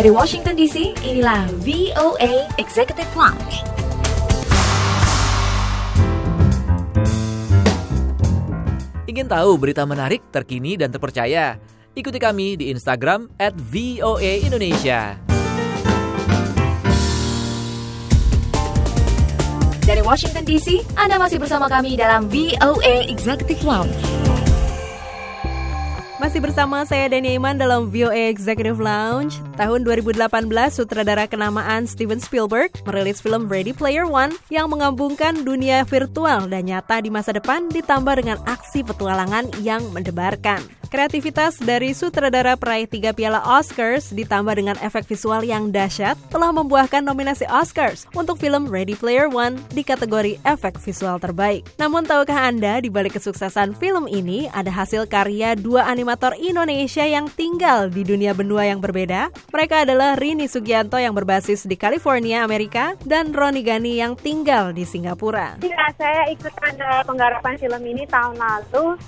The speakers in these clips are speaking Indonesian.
Dari Washington DC, inilah VOA Executive Lounge. Ingin tahu berita menarik, terkini, dan terpercaya? Ikuti kami di Instagram at VOA Indonesia. Dari Washington DC, Anda masih bersama kami dalam VOA Executive Lounge. Masih bersama saya Dani Iman dalam VOA Executive Lounge. Tahun 2018, sutradara kenamaan Steven Spielberg merilis film Ready Player One yang mengambungkan dunia virtual dan nyata di masa depan ditambah dengan aksi petualangan yang mendebarkan. Kreativitas dari sutradara peraih tiga piala Oscars ditambah dengan efek visual yang dahsyat telah membuahkan nominasi Oscars untuk film Ready Player One di kategori efek visual terbaik. Namun tahukah Anda di balik kesuksesan film ini ada hasil karya dua animator Indonesia yang tinggal di dunia benua yang berbeda? Mereka adalah Rini Sugianto yang berbasis di California, Amerika dan Roni Gani yang tinggal di Singapura. Ya, saya ikutan uh, penggarapan film ini tahun lalu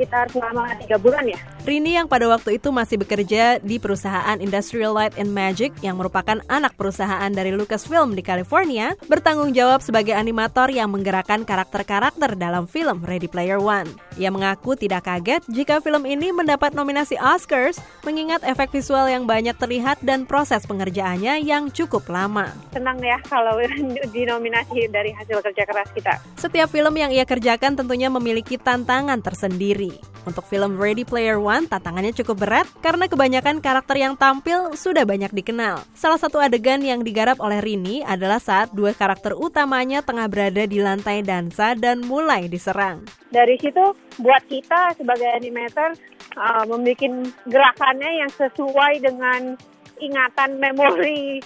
sekitar selama tiga bulan ya. Rini yang pada waktu itu masih bekerja di perusahaan Industrial Light and Magic yang merupakan anak perusahaan dari Lucasfilm di California, bertanggung jawab sebagai animator yang menggerakkan karakter-karakter dalam film Ready Player One. Ia mengaku tidak kaget jika film ini mendapat nominasi Oscars, mengingat efek visual yang banyak terlihat dan proses pengerjaannya yang cukup lama. Senang ya kalau dinominasi dari hasil kerja keras kita. Setiap film yang ia kerjakan tentunya memiliki tantangan tersendiri. Untuk film Ready Player One, tantangannya cukup berat karena kebanyakan karakter yang tampil sudah banyak dikenal. Salah satu adegan yang digarap oleh Rini adalah saat dua karakter utamanya tengah berada di lantai dansa dan mulai diserang. Dari situ, buat kita sebagai animator uh, membuat gerakannya yang sesuai dengan ingatan memori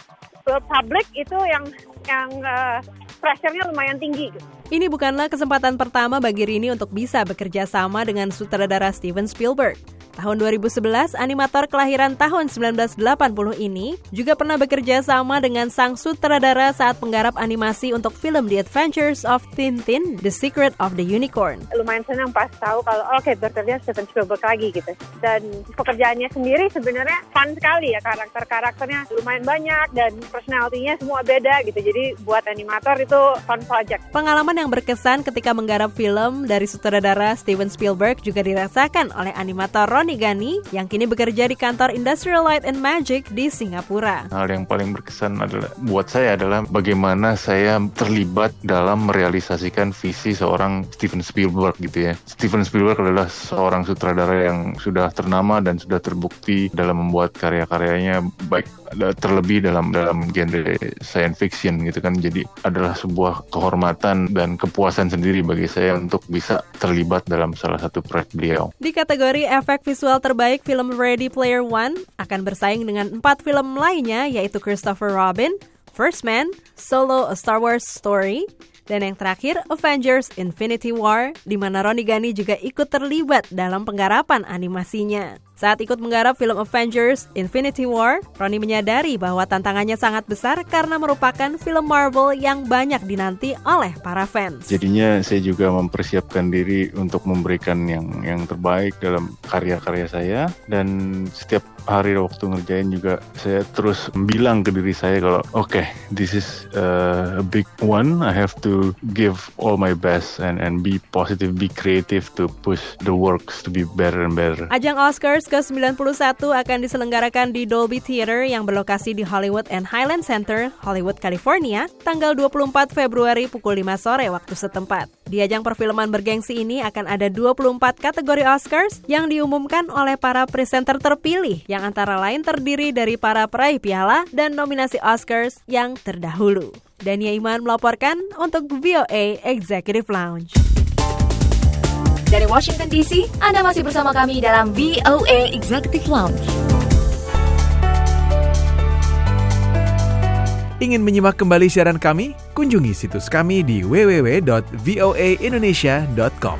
publik itu yang yang uh, pressure-nya lumayan tinggi. Ini bukanlah kesempatan pertama bagi Rini untuk bisa bekerja sama dengan sutradara Steven Spielberg. Tahun 2011, animator kelahiran tahun 1980 ini juga pernah bekerja sama dengan sang sutradara saat penggarap animasi untuk film The Adventures of Tintin, The Secret of the Unicorn. Lumayan senang pas tahu kalau oke okay, bekerja Steven Spielberg lagi gitu. Dan pekerjaannya sendiri sebenarnya fun sekali ya karakter-karakternya lumayan banyak dan personalitinya semua beda gitu. Jadi buat animator itu fun project. Pengalaman yang berkesan ketika menggarap film dari sutradara Steven Spielberg juga dirasakan oleh animator Ron Roni Gani yang kini bekerja di kantor Industrial Light and Magic di Singapura. Hal yang paling berkesan adalah buat saya adalah bagaimana saya terlibat dalam merealisasikan visi seorang Steven Spielberg gitu ya. Steven Spielberg adalah seorang sutradara yang sudah ternama dan sudah terbukti dalam membuat karya-karyanya baik terlebih dalam dalam genre science fiction gitu kan jadi adalah sebuah kehormatan dan kepuasan sendiri bagi saya untuk bisa terlibat dalam salah satu proyek beliau. Di kategori efek visual terbaik film Ready Player One akan bersaing dengan empat film lainnya yaitu Christopher Robin, First Man, Solo A Star Wars Story, dan yang terakhir, Avengers Infinity War, di mana Ronnie Gani juga ikut terlibat dalam penggarapan animasinya. Saat ikut menggarap film Avengers Infinity War, Ronnie menyadari bahwa tantangannya sangat besar karena merupakan film Marvel yang banyak dinanti oleh para fans. Jadinya saya juga mempersiapkan diri untuk memberikan yang yang terbaik dalam karya-karya saya dan setiap hari waktu ngerjain juga saya terus bilang ke diri saya kalau oke okay, this is a big one I have to give all my best and and be positive be creative to push the works to be better and better. Ajang Oscars ke-91 akan diselenggarakan di Dolby Theater yang berlokasi di Hollywood and Highland Center, Hollywood, California, tanggal 24 Februari pukul 5 sore waktu setempat. Di ajang perfilman bergengsi ini akan ada 24 kategori Oscars yang diumumkan oleh para presenter terpilih yang antara lain terdiri dari para peraih piala dan nominasi Oscars yang terdahulu. Dania Iman melaporkan untuk VOA Executive Lounge. Dari Washington DC, Anda masih bersama kami dalam VOA Executive Lounge. Ingin menyimak kembali siaran kami? Kunjungi situs kami di www.voaindonesia.com.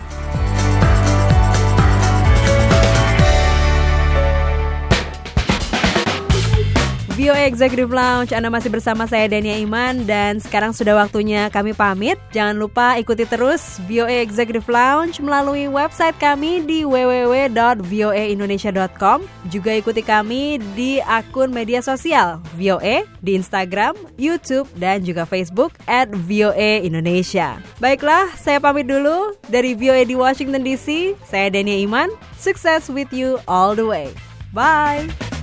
VOA Executive Lounge, Anda masih bersama saya Dania Iman dan sekarang sudah waktunya kami pamit. Jangan lupa ikuti terus VOA Executive Lounge melalui website kami di www.voaindonesia.com. Juga ikuti kami di akun media sosial VOA di Instagram, YouTube, dan juga Facebook at VOA Indonesia. Baiklah, saya pamit dulu dari VOA di Washington DC. Saya Dania Iman. Sukses with you all the way. Bye.